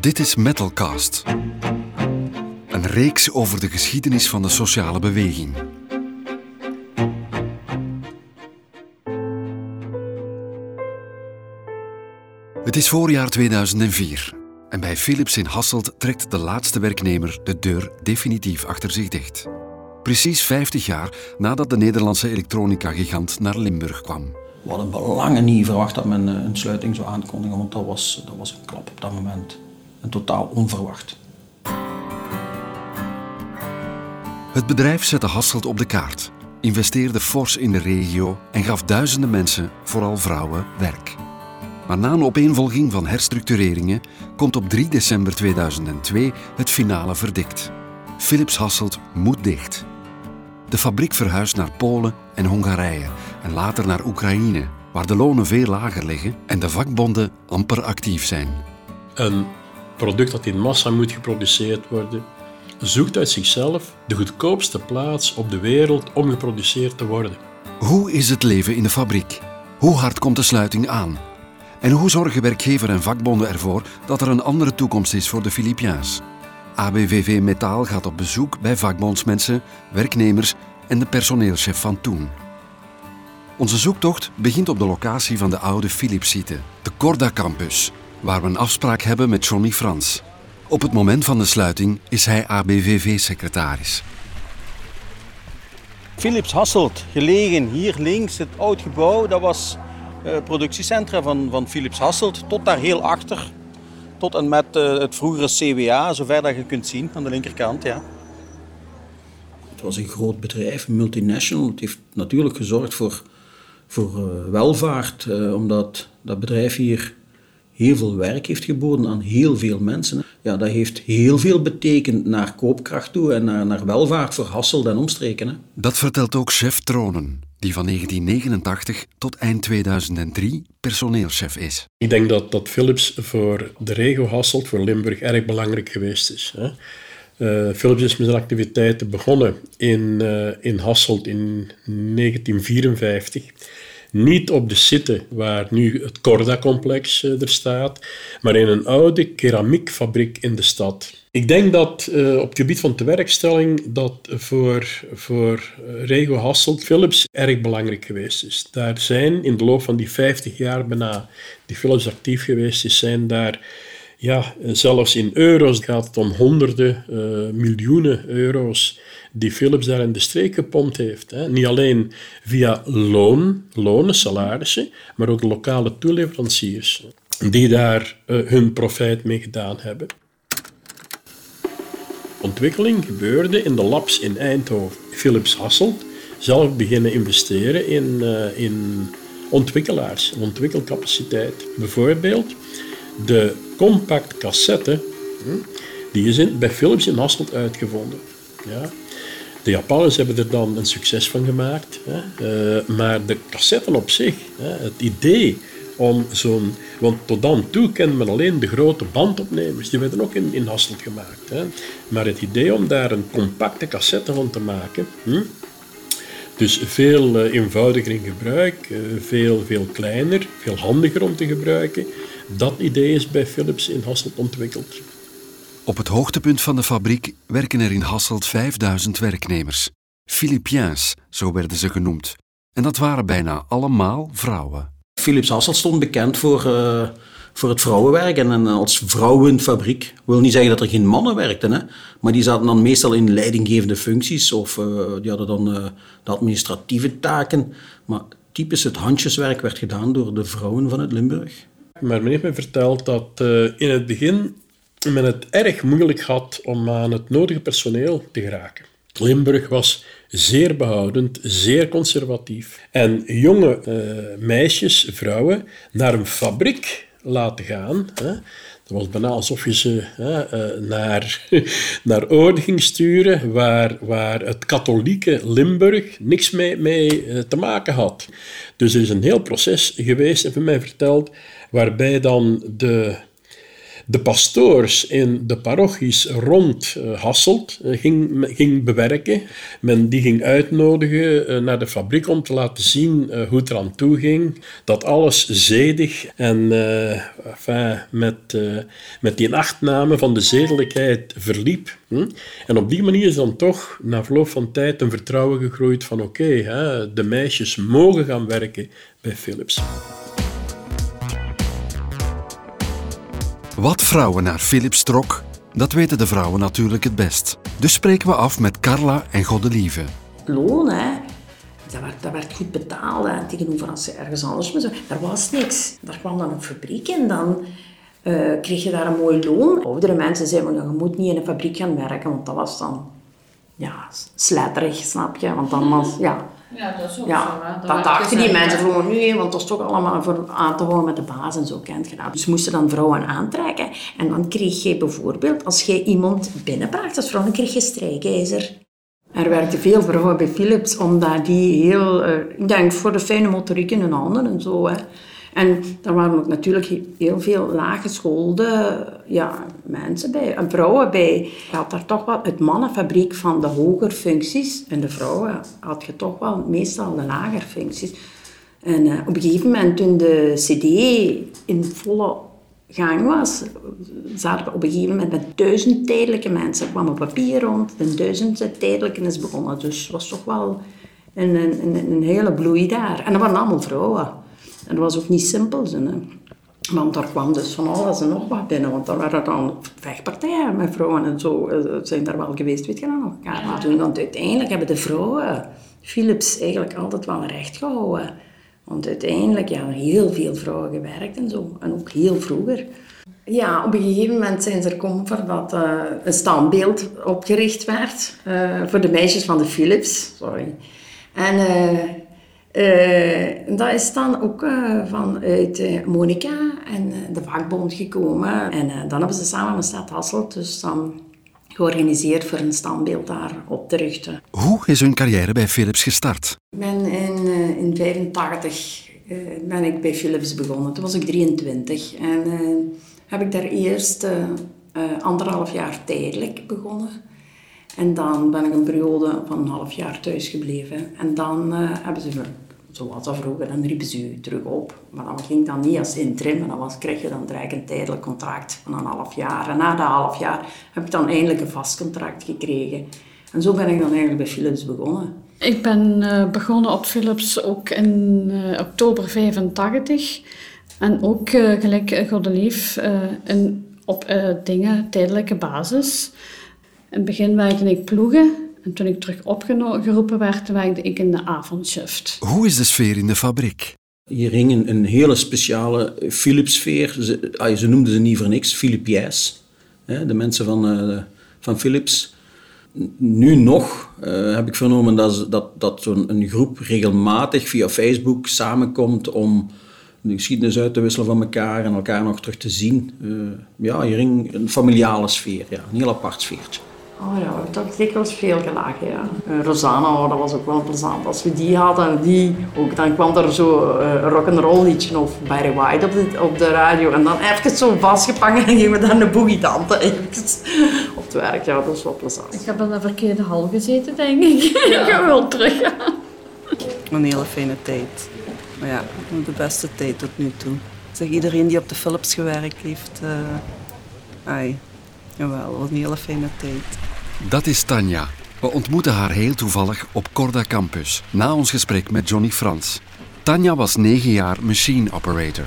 Dit is Metalcast. Een reeks over de geschiedenis van de sociale beweging. Het is voorjaar 2004 en bij Philips in Hasselt trekt de laatste werknemer de deur definitief achter zich dicht. Precies 50 jaar nadat de Nederlandse elektronica-gigant naar Limburg kwam. We hadden belangen niet verwacht dat men eh, een sluiting zou aankondigen, want dat was, dat was een klap op dat moment. En totaal onverwacht. Het bedrijf zette Hasselt op de kaart, investeerde fors in de regio en gaf duizenden mensen, vooral vrouwen, werk. Maar na een opeenvolging van herstructureringen komt op 3 december 2002 het finale verdikt. Philips Hasselt moet dicht. De fabriek verhuist naar Polen en Hongarije en later naar Oekraïne, waar de lonen veel lager liggen en de vakbonden amper actief zijn. Een product dat in massa moet geproduceerd worden, zoekt uit zichzelf de goedkoopste plaats op de wereld om geproduceerd te worden. Hoe is het leven in de fabriek? Hoe hard komt de sluiting aan? En hoe zorgen werkgever en vakbonden ervoor dat er een andere toekomst is voor de Filipiaans? ABVV Metaal gaat op bezoek bij vakbondsmensen, werknemers en de personeelschef van toen. Onze zoektocht begint op de locatie van de oude Philips-site, de Corda Campus, waar we een afspraak hebben met Johnny Frans. Op het moment van de sluiting is hij ABVV-secretaris. Philips Hasselt, gelegen hier links, het oud gebouw, dat was het productiecentra van, van Philips Hasselt. Tot daar heel achter, tot en met uh, het vroegere CWA, zover dat je kunt zien aan de linkerkant. Ja. Het was een groot bedrijf, een multinational. Het heeft natuurlijk gezorgd voor, voor uh, welvaart, uh, omdat dat bedrijf hier heel veel werk heeft geboden aan heel veel mensen. Ja, dat heeft heel veel betekend naar koopkracht toe en naar, naar welvaart voor Hasselt en omstreken. Hè. Dat vertelt ook chef Tronen, die van 1989 tot eind 2003 personeelschef is. Ik denk dat, dat Philips voor de regio Hasselt, voor Limburg, erg belangrijk geweest is. Hè. Uh, Philips is met zijn activiteiten begonnen in, uh, in Hasselt in 1954. Niet op de site waar nu het Corda-complex uh, er staat, maar in een oude keramiekfabriek in de stad. Ik denk dat uh, op het gebied van tewerkstelling dat voor, voor regio Hasselt Philips erg belangrijk geweest is. Daar zijn in de loop van die 50 jaar bijna die Philips actief geweest is, zijn daar ja, zelfs in euro's gaat het om honderden miljoenen euro's die Philips daar in de streek gepompt heeft. Hè. Niet alleen via loon, lonen, salarissen, maar ook lokale toeleveranciers die daar uh, hun profijt mee gedaan hebben. Ontwikkeling gebeurde in de labs in Eindhoven. Philips Hasselt zelf beginnen investeren in, uh, in ontwikkelaars, ontwikkelcapaciteit. Bijvoorbeeld de compact cassette, die is in, bij Philips in Hasselt uitgevonden. Ja. De Japanners hebben er dan een succes van gemaakt. Hè. Uh, maar de cassetten op zich, hè, het idee om zo'n... Want tot dan toe kende men alleen de grote bandopnemers. Die werden ook in, in Hasselt gemaakt. Hè. Maar het idee om daar een compacte cassette van te maken... Hm, dus veel uh, eenvoudiger in gebruik, uh, veel, veel kleiner, veel handiger om te gebruiken. Dat idee is bij Philips in Hasselt ontwikkeld. Op het hoogtepunt van de fabriek werken er in Hasselt 5000 werknemers. Philippiaans, zo werden ze genoemd. En dat waren bijna allemaal vrouwen. Philips Hasselt stond bekend voor, uh, voor het vrouwenwerk en, als vrouwenfabriek. Ik wil niet zeggen dat er geen mannen werkten, hè? maar die zaten dan meestal in leidinggevende functies of uh, die hadden dan uh, de administratieve taken. Maar typisch het handjeswerk werd gedaan door de vrouwen van het Limburg. Maar men heeft me verteld dat uh, in het begin men het erg moeilijk had om aan het nodige personeel te geraken. Limburg was zeer behoudend, zeer conservatief. En jonge uh, meisjes, vrouwen, naar een fabriek laten gaan. Hè, dat was bijna alsof je ze hè, uh, naar, naar Oorden ging sturen, waar, waar het katholieke Limburg niks mee, mee uh, te maken had. Dus er is een heel proces geweest, even mij verteld, waarbij dan de, de pastoors in de parochies rond uh, Hasselt uh, ging, ging bewerken. Men die ging uitnodigen uh, naar de fabriek om te laten zien hoe het eraan toe ging. Dat alles zedig en met, met die achtname van de zedelijkheid verliep. Hm? En op die manier is dan toch na verloop van tijd een vertrouwen gegroeid van oké, de meisjes mogen gaan werken bij Philips. Wat vrouwen naar Philips trok, dat weten de vrouwen natuurlijk het best. Dus spreken we af met Carla en Goddelieve. Loon, hè. Dat werd, dat werd goed betaald tegenover als ze ergens anders maar zo. Er was niks. Daar kwam dan een fabriek en dan uh, kreeg je daar een mooi loon. Oudere mensen zeiden, je moet niet in een fabriek gaan werken, want dat was dan ja, sletterig, snap je? Want dan was, ja... Ja, dat is ook ja, zo. Dat dachten die mensen gewoon nu, want dat is toch allemaal voor aan te houden met de baas en zo, kent je dat. Dus moesten dan vrouwen aantrekken. En dan kreeg je bijvoorbeeld, als je iemand binnenbracht als vrouw, dan kreeg je strijkijzer. Er werkten veel vrouwen bij Philips, omdat die heel, uh, ik denk voor de fijne motoriek in hun handen en zo, hè. En daar waren ook natuurlijk heel veel laaggeschoolde ja, mensen bij, en vrouwen bij. Je had daar toch wel het mannenfabriek van de hoger functies. En de vrouwen had je toch wel meestal de lager functies. En uh, op een gegeven moment, toen de CD in volle gang was, zaten we op een gegeven moment met duizend tijdelijke mensen. Er kwam een papier rond, en duizend tijdelijke is begonnen. Dus het was toch wel een, een, een hele bloei daar. En dat waren allemaal vrouwen. En dat was ook niet simpel. Hè. Want daar kwam dus van alles en nog wat binnen. Want er waren dan vechtpartijen met vrouwen en zo. Eh, zijn daar wel geweest, weet je nog? Ja, maar toen, want uiteindelijk hebben de vrouwen Philips eigenlijk altijd wel recht gehouden. Want uiteindelijk, ja, heel veel vrouwen gewerkt en zo. En ook heel vroeger. Ja, op een gegeven moment zijn ze er komen voor dat uh, een standbeeld opgericht werd. Uh, voor de meisjes van de Philips. Sorry. En... dat is dan ook uh, vanuit uh, Monica en de vakbond gekomen. En dan hebben ze samen met Stad Hasselt dus dan georganiseerd voor een standbeeld daar op te richten. Hoe is hun carrière bij Philips gestart? Ik ben in 1985 ben ik bij Philips begonnen. Toen was ik 23 en heb ik daar eerst anderhalf jaar tijdelijk begonnen. En dan ben ik een periode van een half jaar thuis gebleven. En dan uh, hebben ze, zoals dat vroeger, dan riepen ze u terug op. Maar dan ging dat niet als interim, maar dan was, kreeg je dan een tijdelijk contract van een half jaar. En na dat half jaar heb ik dan eindelijk een vast contract gekregen. En zo ben ik dan eigenlijk bij Philips begonnen. Ik ben uh, begonnen op Philips ook in uh, oktober 85. En ook gelijk Godelief in, op dingen tijdelijke basis. In het begin werkte ik ploegen. En toen ik terug opgeroepen werd, werkte ik in de avondshift. Hoe is de sfeer in de fabriek? Hier hing een, een hele speciale Philips-sfeer. Ze, ah, ze, noemden ze niet voor niks Philipiërs. De mensen van, uh, van Philips. Nu nog uh, heb ik vernomen dat, dat, dat zo'n groep regelmatig via Facebook samenkomt om de geschiedenis uit te wisselen van elkaar en elkaar nog terug te zien. Uh, ja, hier hing een familiale sfeer, ja, een heel apart sfeertje. Oh ja, we hebben toch dikwijls veel gelachen, ja. Uh, Rosanna, oh, dat was ook wel plezant. Als we die hadden, die, ook, dan kwam er zo uh, een rock'n'roll liedje of Barry White op de, op de radio. En dan even zo vastgepangen en gingen we dan de boogie-tante op het werk. Ja, dat is wel plezant. Ik heb in de verkeerde hal gezeten, denk ik. Ja. ik ga wel terug Een hele fijne tijd. Maar ja, de beste tijd tot nu toe. Zeg, iedereen die op de Philips gewerkt heeft, uh, ai, jawel, wat een hele fijne tijd. Dat is Tanja. We ontmoeten haar heel toevallig op Corda Campus, na ons gesprek met Johnny Frans. Tanja was negen jaar machine operator.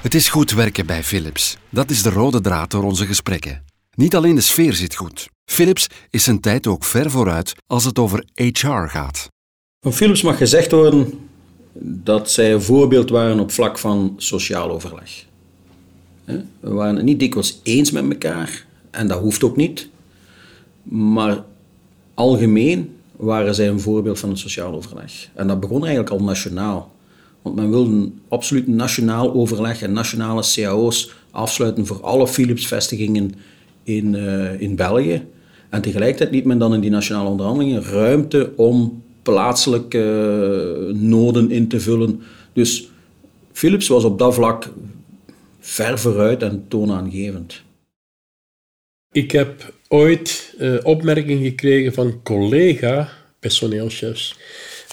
Het is goed werken bij Philips. Dat is de rode draad door onze gesprekken. Niet alleen de sfeer zit goed. Philips is zijn tijd ook ver vooruit als het over HR gaat. Van Philips mag gezegd worden dat zij een voorbeeld waren op vlak van sociaal overleg. We waren het niet dikwijls eens met elkaar, en dat hoeft ook niet. Maar algemeen waren zij een voorbeeld van het sociaal overleg. En dat begon eigenlijk al nationaal. Want men wilde absoluut nationaal overleg en nationale cao's afsluiten voor alle Philips-vestigingen in, uh, in België. En tegelijkertijd liet men dan in die nationale onderhandelingen ruimte om plaatselijke noden in te vullen. Dus Philips was op dat vlak ver vooruit en toonaangevend. Ik heb ooit uh, opmerking gekregen van collega personeelschefs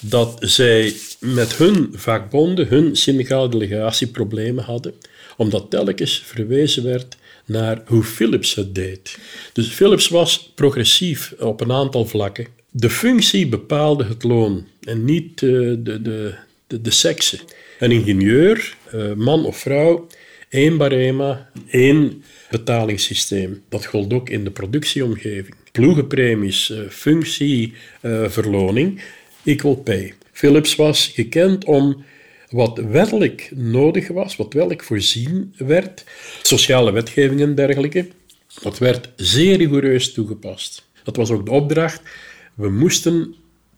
dat zij met hun vakbonden, hun syndicale delegatie problemen hadden, omdat telkens verwezen werd naar hoe Philips het deed. Dus Philips was progressief op een aantal vlakken. De functie bepaalde het loon en niet de, de, de, de, de sekse. Een ingenieur, eh, man of vrouw, één barema, één betalingssysteem. Dat gold ook in de productieomgeving. Ploegenpremies, eh, functie, eh, verloning, equal pay. Philips was gekend om wat wettelijk nodig was, wat wettelijk voorzien werd, sociale wetgeving en dergelijke, dat werd zeer rigoureus toegepast. Dat was ook de opdracht. We moesten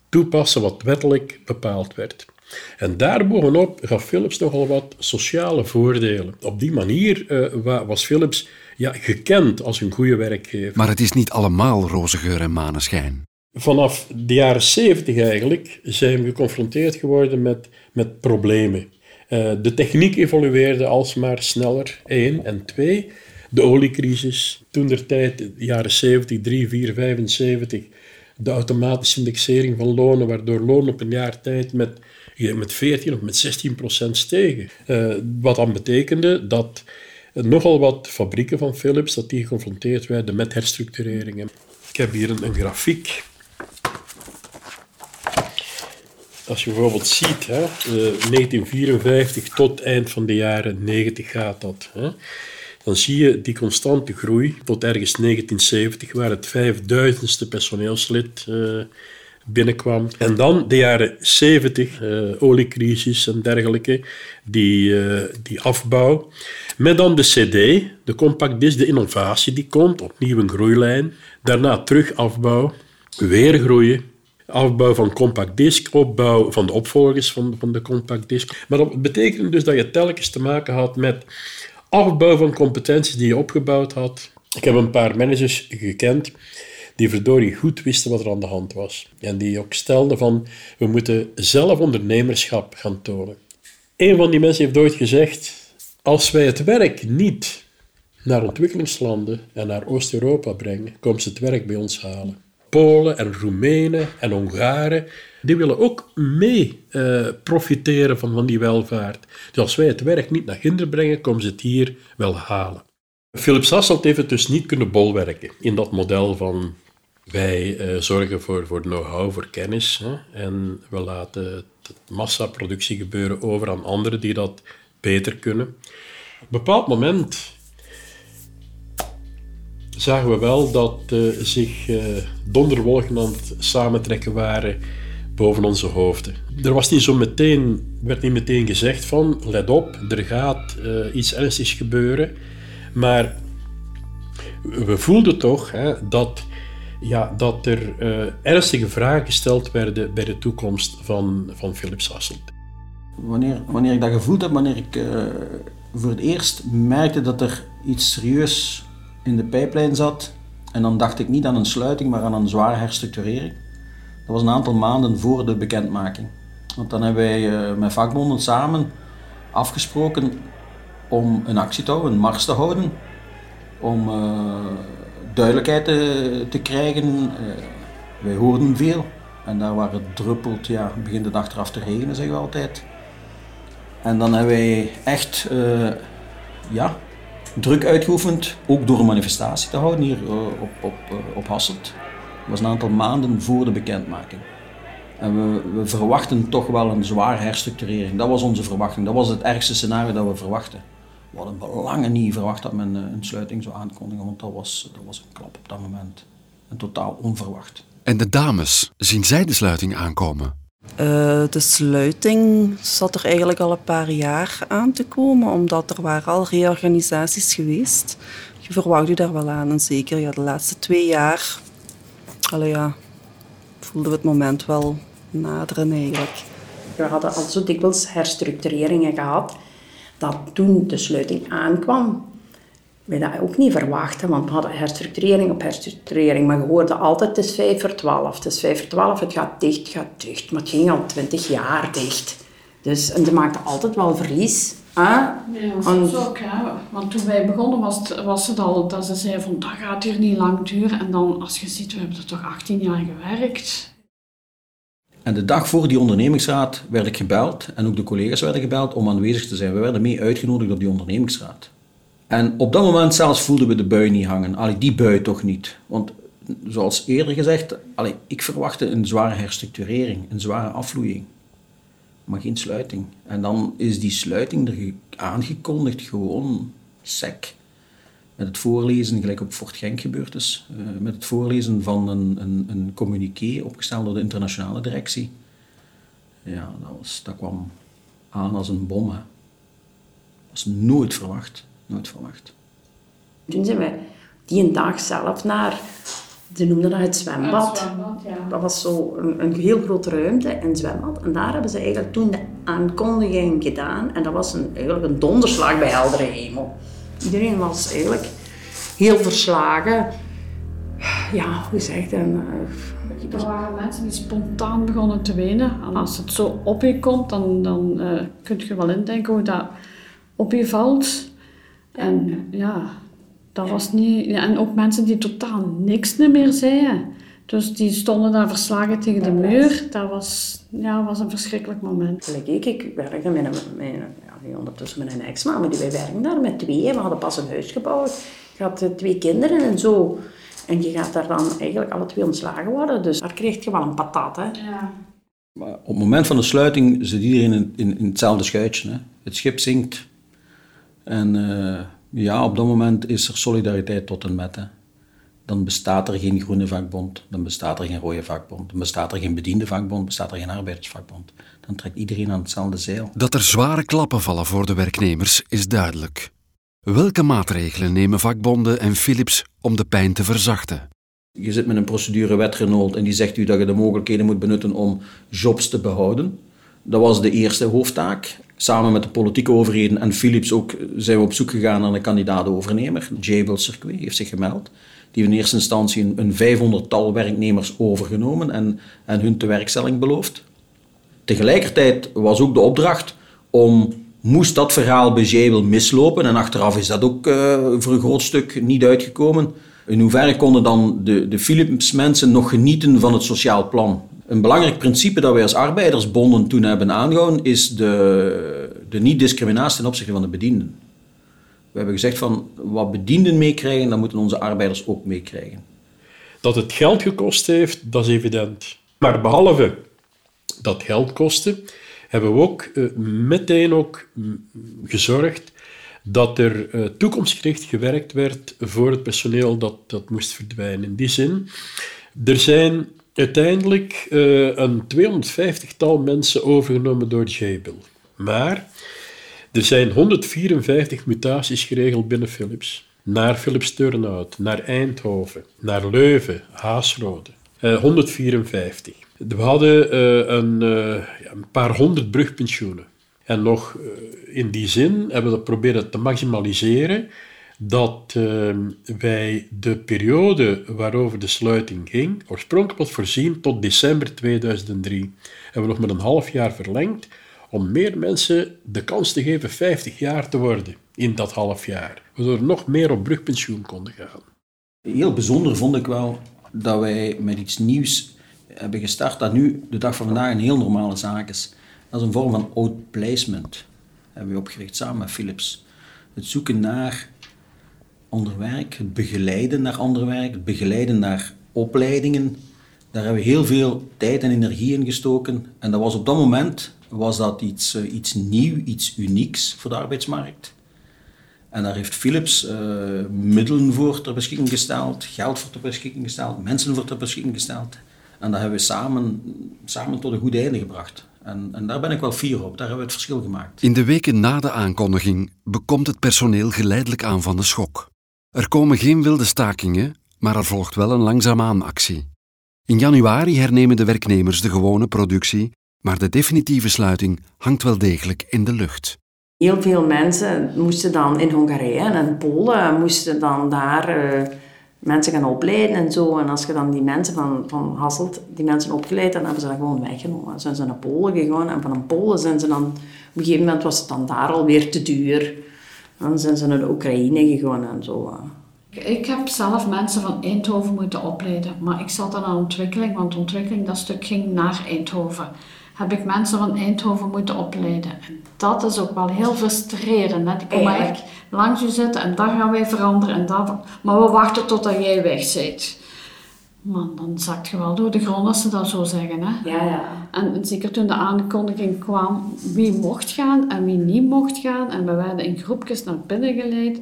toepassen wat wettelijk bepaald werd. En daarbovenop gaf Philips nogal wat sociale voordelen. Op die manier uh, was Philips ja, gekend als een goede werkgever. Maar het is niet allemaal roze geur en maneschijn. Vanaf de jaren 70 eigenlijk zijn we geconfronteerd geworden met, met problemen. Uh, de techniek evolueerde alsmaar sneller, één. En twee, de oliecrisis. Toen der tijd, de jaren 70, 3, 4, 75, de automatische indexering van lonen, waardoor loon op een jaar tijd met, met 14 of met 16 procent stegen. Uh, wat dan betekende dat nogal wat fabrieken van Philips dat die geconfronteerd werden met herstructureringen. Ik heb hier een, grafiek. Als je bijvoorbeeld ziet, hè, 1954 eh, tot eind van de jaren 90 gaat dat. Hè, dan zie je die constante groei tot ergens 1970, waar het vijfduizendste personeelslid uh, binnenkwam. En dan de jaren 70, uh, eh, oliecrisis en dergelijke, die, uh, die afbouw. Met dan de CD, de compact disc, de innovatie die komt, opnieuw een groeilijn. Daarna terug afbouw, weer groeien. Afbouw van compact disc, opbouw van de opvolgers van, van de compact disc. Maar dat betekent dus dat je telkens te maken had met afbouw van competenties die je opgebouwd had. Ik heb een paar managers gekend die verdorie goed wisten wat er aan de hand was. En die ook stelden van, we moeten zelf ondernemerschap gaan tonen. Een van die mensen heeft ooit gezegd, als wij het werk niet naar ontwikkelingslanden en naar Oost-Europa brengen, komen ze het werk bij ons halen. Polen en Roemenen en Hongaren, die willen ook mee uh, profiteren van, van die welvaart. Dus als wij het werk niet naar Ginder brengen, komen ze het hier wel halen. Philips Hasselt heeft het dus niet kunnen bolwerken in dat model van wij uh, zorgen voor, voor know-how, voor kennis. Hè, en we laten de massaproductie gebeuren over aan anderen die dat beter kunnen. Op een bepaald moment zagen we wel dat uh, zich uh, donderwolken aan het samentrekken waren boven onze hoofden. Er was niet zo meteen, werd niet meteen gezegd van, let op, er gaat iets ernstigs gebeuren. Maar we voelden toch hè, dat ja, dat er uh, ernstige vragen gesteld werden bij de toekomst van, van Philips Hasselt. Wanneer, wanneer ik dat gevoeld heb, wanneer ik uh, voor het eerst merkte dat er iets serieus in de pijplijn zat, en dan dacht ik niet aan een sluiting, maar aan een zware herstructurering. Dat was een aantal maanden voor de bekendmaking. Want dan hebben wij uh, met vakbonden samen afgesproken om een actie te houden, een mars te houden, om duidelijkheid te, te krijgen. Uh, wij hoorden veel en daar waar het druppelt, ja, begint het achteraf te regenen, zeggen we altijd. En dan hebben wij echt uh, ja, druk uitgeoefend, ook door een manifestatie te houden hier uh, op, op, op Hasselt. Dat was een aantal maanden voor de bekendmaking. En we, we, verwachten toch wel een zware herstructurering. Dat was onze verwachting. Dat was het ergste scenario dat we verwachten. We hadden belangen niet verwacht dat men eh, een sluiting zou aankondigen, want dat was, dat was een klap op dat moment. En totaal onverwacht. En de dames, zien zij de sluiting aankomen? Uh, de sluiting zat er eigenlijk al een paar jaar aan te komen, omdat er waren al reorganisaties geweest. Je verwacht u daar wel aan, en zeker ja, de laatste twee jaar allee, ja, voelden we het moment wel naderen eigenlijk. We hadden al zo dikwijls herstructureringen gehad dat toen de sluiting aankwam, we dat ook niet verwachten, want we hadden herstructurering op herstructurering, maar je hoorde altijd het is 5 voor 12, het is 5 voor 12, het gaat dicht, het gaat dicht, maar het ging al 20 jaar dicht. Dus, en ze maakten altijd wel verlies. Huh? Ja, dat is ook, hè. Want toen wij begonnen was het, was het al dat ze zeiden van dat gaat hier niet lang duren. En dan, als je ziet, we hebben er toch 18 jaar gewerkt. En de dag voor die ondernemingsraad werd ik gebeld, en ook de collega's werden gebeld, om aanwezig te zijn. We werden mee uitgenodigd op die ondernemingsraad. En op dat moment zelfs voelden we de bui niet hangen. Allee, die bui toch niet. Want zoals eerder gezegd, ik verwachtte een zware herstructurering, een zware afvloeiing. Maar geen sluiting. En dan is die sluiting er ge- aangekondigd gewoon sec. Met het voorlezen, gelijk op Fort Genk gebeurd is, eh, met het voorlezen van een, een, een communiqué opgesteld door de internationale directie. Ja, dat, was, dat kwam aan als een bom. Hè. Dat was nooit verwacht. Nooit verwacht. Toen zijn we die een dag zelf naar, ze noemden dat het zwembad. ja. Dat was zo een, een heel grote ruimte, een zwembad. En daar hebben ze eigenlijk toen de aankondiging gedaan. En dat was een, eigenlijk een donderslag bij heldere hemel. Iedereen was eigenlijk heel verslagen. Ja, hoe zeg je dat? Er waren mensen die spontaan begonnen te wenen. En als het zo op je komt, dan, dan eh, kun je wel indenken hoe dat op je valt. En ja, dat was niet... En ook mensen die totaal niks meer zeiden. Dus die stonden daar verslagen tegen de muur. Dat was, ja, was een verschrikkelijk moment. Ik, ik werkte met een, met een- ja, ondertussen met een ex-man, maar die, wij werken daar met tweeën. We hadden pas een huis gebouwd. Je had eh, twee kinderen en zo. En je gaat daar dan eigenlijk alle twee ontslagen worden. Dus daar kreeg je wel een patat, hè. Ja. Maar op het moment van de sluiting zit iedereen in, in, in hetzelfde schuitje. Hè. Het schip zinkt. En eh, ja, op dat moment is er solidariteit tot en met. Hè. Dan bestaat er geen groene vakbond, dan bestaat er geen rode vakbond, dan bestaat er geen bediende vakbond, bestaat er geen arbeidersvakbond. Dan trekt iedereen aan hetzelfde zeil. Dat er zware klappen vallen voor de werknemers is duidelijk. Welke maatregelen nemen vakbonden en Philips om de pijn te verzachten? Je zit met een procedurewet Renault en die zegt u dat je de mogelijkheden moet benutten om jobs te behouden. Dat was de eerste hoofdtaak. Samen met de politieke overheden en Philips ook zijn we op zoek gegaan naar een kandidaat-overnemer. Jabil Circuit heeft zich gemeld. Die in eerste instantie een, een 500-tal werknemers overgenomen en, en hun tewerkstelling beloofd. Tegelijkertijd was ook de opdracht om, moest dat verhaal Jabil mislopen, en achteraf is dat ook eh, voor een groot stuk niet uitgekomen, in hoeverre konden dan de, de Philips mensen nog genieten van het sociaal plan? Een belangrijk principe dat wij als arbeidersbonden toen hebben aangehouden is de, de niet-discriminatie ten opzichte van de bedienden. We hebben gezegd van wat bedienden meekrijgen, dat moeten onze arbeiders ook meekrijgen. Dat het geld gekost heeft, dat is evident. Maar behalve dat geld kostte, hebben we ook eh, meteen ook mm, gezorgd dat er eh, toekomstgericht gewerkt werd voor het personeel dat, dat moest verdwijnen. In die zin, er zijn uiteindelijk eh, een 250-tal mensen overgenomen door Jabil. Maar er zijn 154 mutaties geregeld binnen Philips. Naar Philips Turnhout, naar Eindhoven, naar Leuven, Haasrode. Eh, 154. We hadden eh, een, eh, een paar honderd brugpensioenen. En nog eh, in die zin hebben we dat proberen te maximaliseren dat eh, wij de periode waarover de sluiting ging, oorspronkelijk was voorzien tot december 2003. Hebben we nog met een half jaar verlengd om meer mensen de kans te geven 50 jaar te worden in dat half jaar. Waardoor nog meer op brugpensioen konden gaan. Heel bijzonder vond ik wel dat wij met iets nieuws hebben gestart dat nu de dag van vandaag een heel normale zaak is. Dat is een vorm van outplacement. Hebben we opgericht samen met Philips. Het zoeken naar ander werk, het begeleiden naar ander werk, het begeleiden naar opleidingen. Daar hebben we heel veel tijd en energie in gestoken. En dat was op dat moment was dat iets, eh, iets nieuw, iets unieks voor de arbeidsmarkt. En daar heeft Philips eh, middelen voor ter beschikking gesteld, geld voor ter beschikking gesteld, mensen voor ter beschikking gesteld. En dat hebben we samen, samen tot een goed einde gebracht. En, en daar ben ik wel fier op, daar hebben we het verschil gemaakt. In de weken na de aankondiging bekomt het personeel geleidelijk aan van de schok. Er komen geen wilde stakingen, maar er volgt wel een langzaamaan actie. In januari hernemen de werknemers de gewone productie, maar de definitieve sluiting hangt wel degelijk in de lucht. Heel veel mensen moesten dan in Hongarije en in Polen moesten dan daar eh, mensen gaan opleiden en zo. En als je dan die mensen van, van Hasselt, die mensen opgeleid, dan hebben ze dat gewoon weggenomen. Dan zijn ze naar Polen gegaan en van een Polen zijn ze dan een gegeven moment was het dan daar alweer te duur. Dan zijn ze naar de Oekraïne gegaan en zo. Ik heb zelf mensen van Eindhoven moeten opleiden, maar ik zat dan aan ontwikkeling, want ontwikkeling dat stuk ging naar Eindhoven. Heb ik mensen van Eindhoven moeten opleiden. En dat is ook wel heel frustrerend. Hè? Die komen Eigenlijk. langs je zitten en daar gaan wij veranderen en daar, maar we wachten totdat jij weg bent. Man, dan zakt je wel door de grond als ze dat zo zeggen. Hè? Ja, ja. En, en zeker toen de aankondiging kwam wie mocht gaan en wie niet mocht gaan. En we werden in groepjes naar binnen geleid.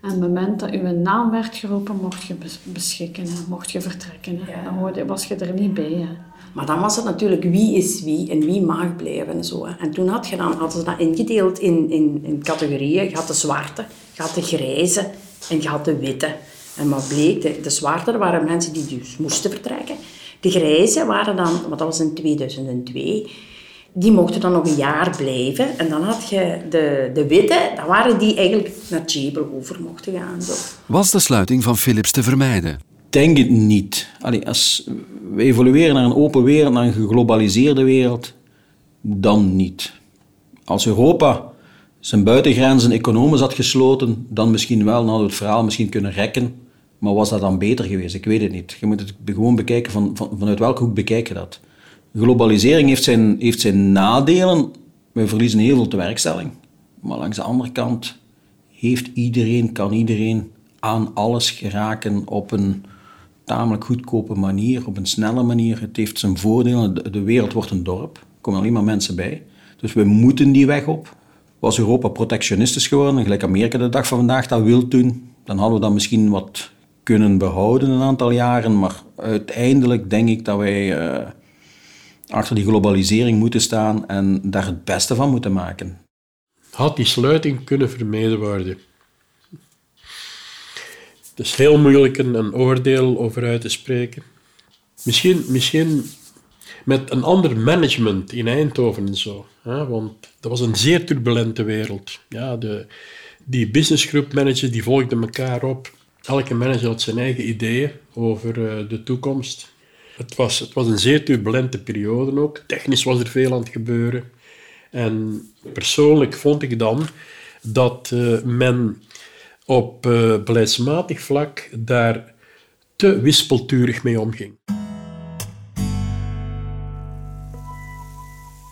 En op het moment dat uw naam werd geroepen, mocht je bes- beschikken, hè. mocht je vertrekken. Hè. Ja. Dan was je er niet bij. Hè. Maar dan was het natuurlijk wie is wie en wie mag blijven en zo. En toen had je dan, hadden ze dat ingedeeld in, in, in categorieën. Je had de zwarte, je had de grijze en je had de witte. En wat bleek, de, zwarte waren mensen die dus moesten vertrekken. De grijze waren dan, want dat was in 2002, die mochten dan nog een jaar blijven. En dan had je de, de witte, dat waren die eigenlijk naar Tjebel over mochten gaan. Zo. Was de sluiting van Philips te vermijden? Denk het niet. Allee, als we evolueren naar een open wereld, naar een geglobaliseerde wereld, dan niet. Als Europa zijn buitengrenzen economisch had gesloten, dan misschien wel, we het verhaal misschien kunnen rekken. Maar was dat dan beter geweest? Ik weet het niet. Je moet het gewoon bekijken van, van, vanuit welke hoek bekijk je dat. Globalisering heeft zijn, heeft zijn nadelen. We verliezen heel veel tewerkstelling. Maar langs de andere kant heeft iedereen, kan iedereen aan alles geraken op een tamelijk goedkope manier, op een snelle manier. Het heeft zijn voordelen. De, wereld wordt een dorp. Er komen alleen maar mensen bij. Dus we moeten die weg op. Was Europa protectionistisch geworden, gelijk Amerika de dag van vandaag dat wil doen, dan hadden we dat misschien wat kunnen behouden een aantal jaren. Maar uiteindelijk denk ik dat wij eh, achter die globalisering moeten staan en daar het beste van moeten maken. Had die sluiting kunnen vermeden worden? Het is heel moeilijk een, een oordeel over uit te spreken. Misschien, misschien met een ander management in Eindhoven en zo. Hè? Want dat was een zeer turbulente wereld. Ja, de, die businessgroep managers die volgden elkaar op. Elke manager had zijn eigen ideeën over eh, de toekomst. Het was, het was een zeer turbulente periode ook. Technisch was er veel aan het gebeuren. En persoonlijk vond ik dan dat eh, men op eh, beleidsmatig vlak daar te wispelturig mee omging.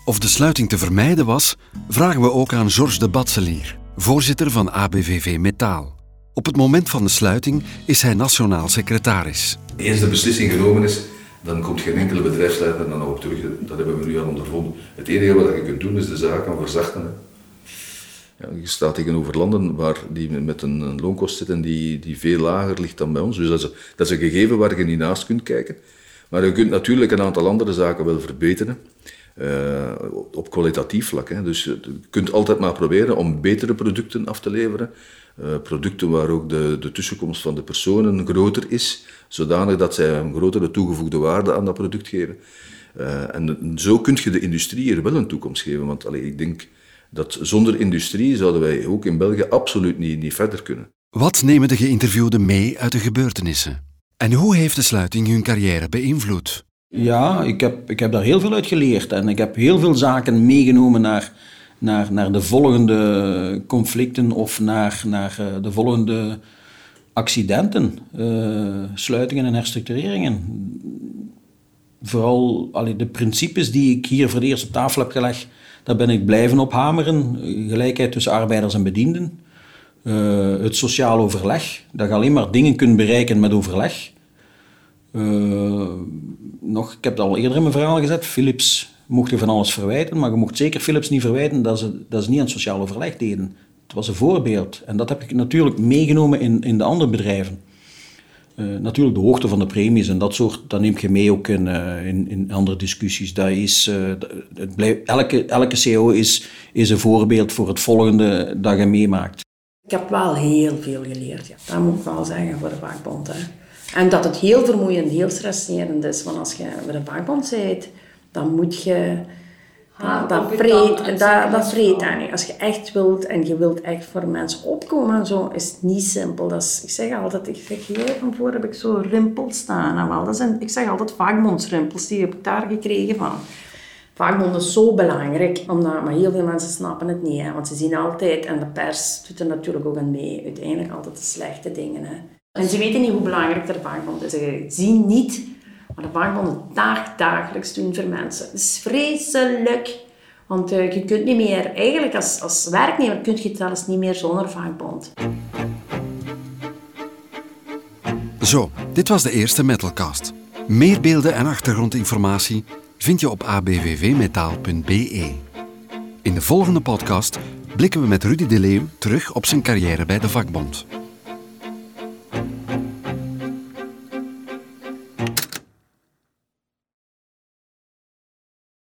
Of de sluiting te vermijden was, vragen we ook aan Georges de Batselier, voorzitter van ABVV Metaal. Op het moment van de sluiting is hij nationaal secretaris. Eens de beslissing genomen is, dan komt geen enkele bedrijfsleider er dan nog op terug. Dat hebben we nu al ondervonden. Het enige wat je kunt doen is de zaken verzachten. Je staat tegenover landen waar die met een, een loonkost zitten die, die veel lager ligt dan bij ons. Dus dat is, dat een gegeven waar je niet naast kunt kijken. Maar je kunt natuurlijk een aantal andere zaken wel verbeteren. eh, op kwalitatief vlak. Hè. Dus je kunt altijd maar proberen om betere producten af te leveren. Eh, producten waar ook de, de tussenkomst van de personen groter is, zodanig dat zij een grotere toegevoegde waarde aan dat product geven. Eh, en zo kun je de industrie er wel een toekomst geven. Want allee, ik denk dat zonder industrie zouden wij ook in België absoluut niet, niet verder kunnen. Wat nemen de geïnterviewden mee uit de gebeurtenissen? En hoe heeft de sluiting hun carrière beïnvloed? Ja, ik heb, ik heb daar heel veel uit geleerd. En ik heb heel veel zaken meegenomen naar, naar, naar de volgende conflicten of naar, naar eh, de volgende accidenten, eh, sluitingen en herstructureringen. Vooral allee, de principes die ik hier voor het eerst op tafel heb gelegd, daar ben ik blijven op hameren. Gelijkheid tussen arbeiders en bedienden. Eh, het sociaal overleg, dat je alleen maar dingen kunt bereiken met overleg. Eh, nog, ik heb het al eerder in mijn verhaal gezet, Philips mocht je van alles verwijten, maar je mocht zeker Philips niet verwijten dat ze, dat ze niet aan het sociaal overleg deden. Het was een voorbeeld. En dat heb ik natuurlijk meegenomen in, in de andere bedrijven. Eh, natuurlijk de hoogte van de premies en dat soort, dat neem je mee ook in, eh, in, in andere discussies. Dat is, eh, het elke, elke CEO is, is een voorbeeld voor het volgende dat je meemaakt. Ik heb wel heel veel geleerd, ja. dat moet ik wel zeggen voor de vakbond. Hè. En dat het heel vermoeiend, heel stresserend is, want als je bij de vakbond bent, dan moet je... Haar dat vreet, dat, dat vreet aan je. Als je echt wilt en je wilt echt voor mensen opkomen en zo, is het niet simpel. Dat is, ik zeg altijd, ik zeg, hier van voor heb ik zo rimpels staan. En wel, dat zijn, ik zeg altijd vakbondsrimpels, die heb ik daar gekregen van. Vakbond is zo belangrijk, omdat, maar heel veel mensen snappen het niet. Hè, want ze zien altijd, en de pers doet er natuurlijk ook aan mee, uiteindelijk altijd de slechte dingen. Hè. En ze weten niet hoe belangrijk de vakbond is. Ze zien niet wat de vakbonden dag, dagelijks doen voor mensen. Het is vreselijk. Want uh, je kunt niet meer, eigenlijk als, als werknemer kun je het zelfs niet meer zonder vakbond. Zo, dit was de eerste Metalcast. Meer beelden en achtergrondinformatie vind je op abvvmetaal.be. In de volgende podcast blikken we met Rudy de Leeuw terug op zijn carrière bij de vakbond.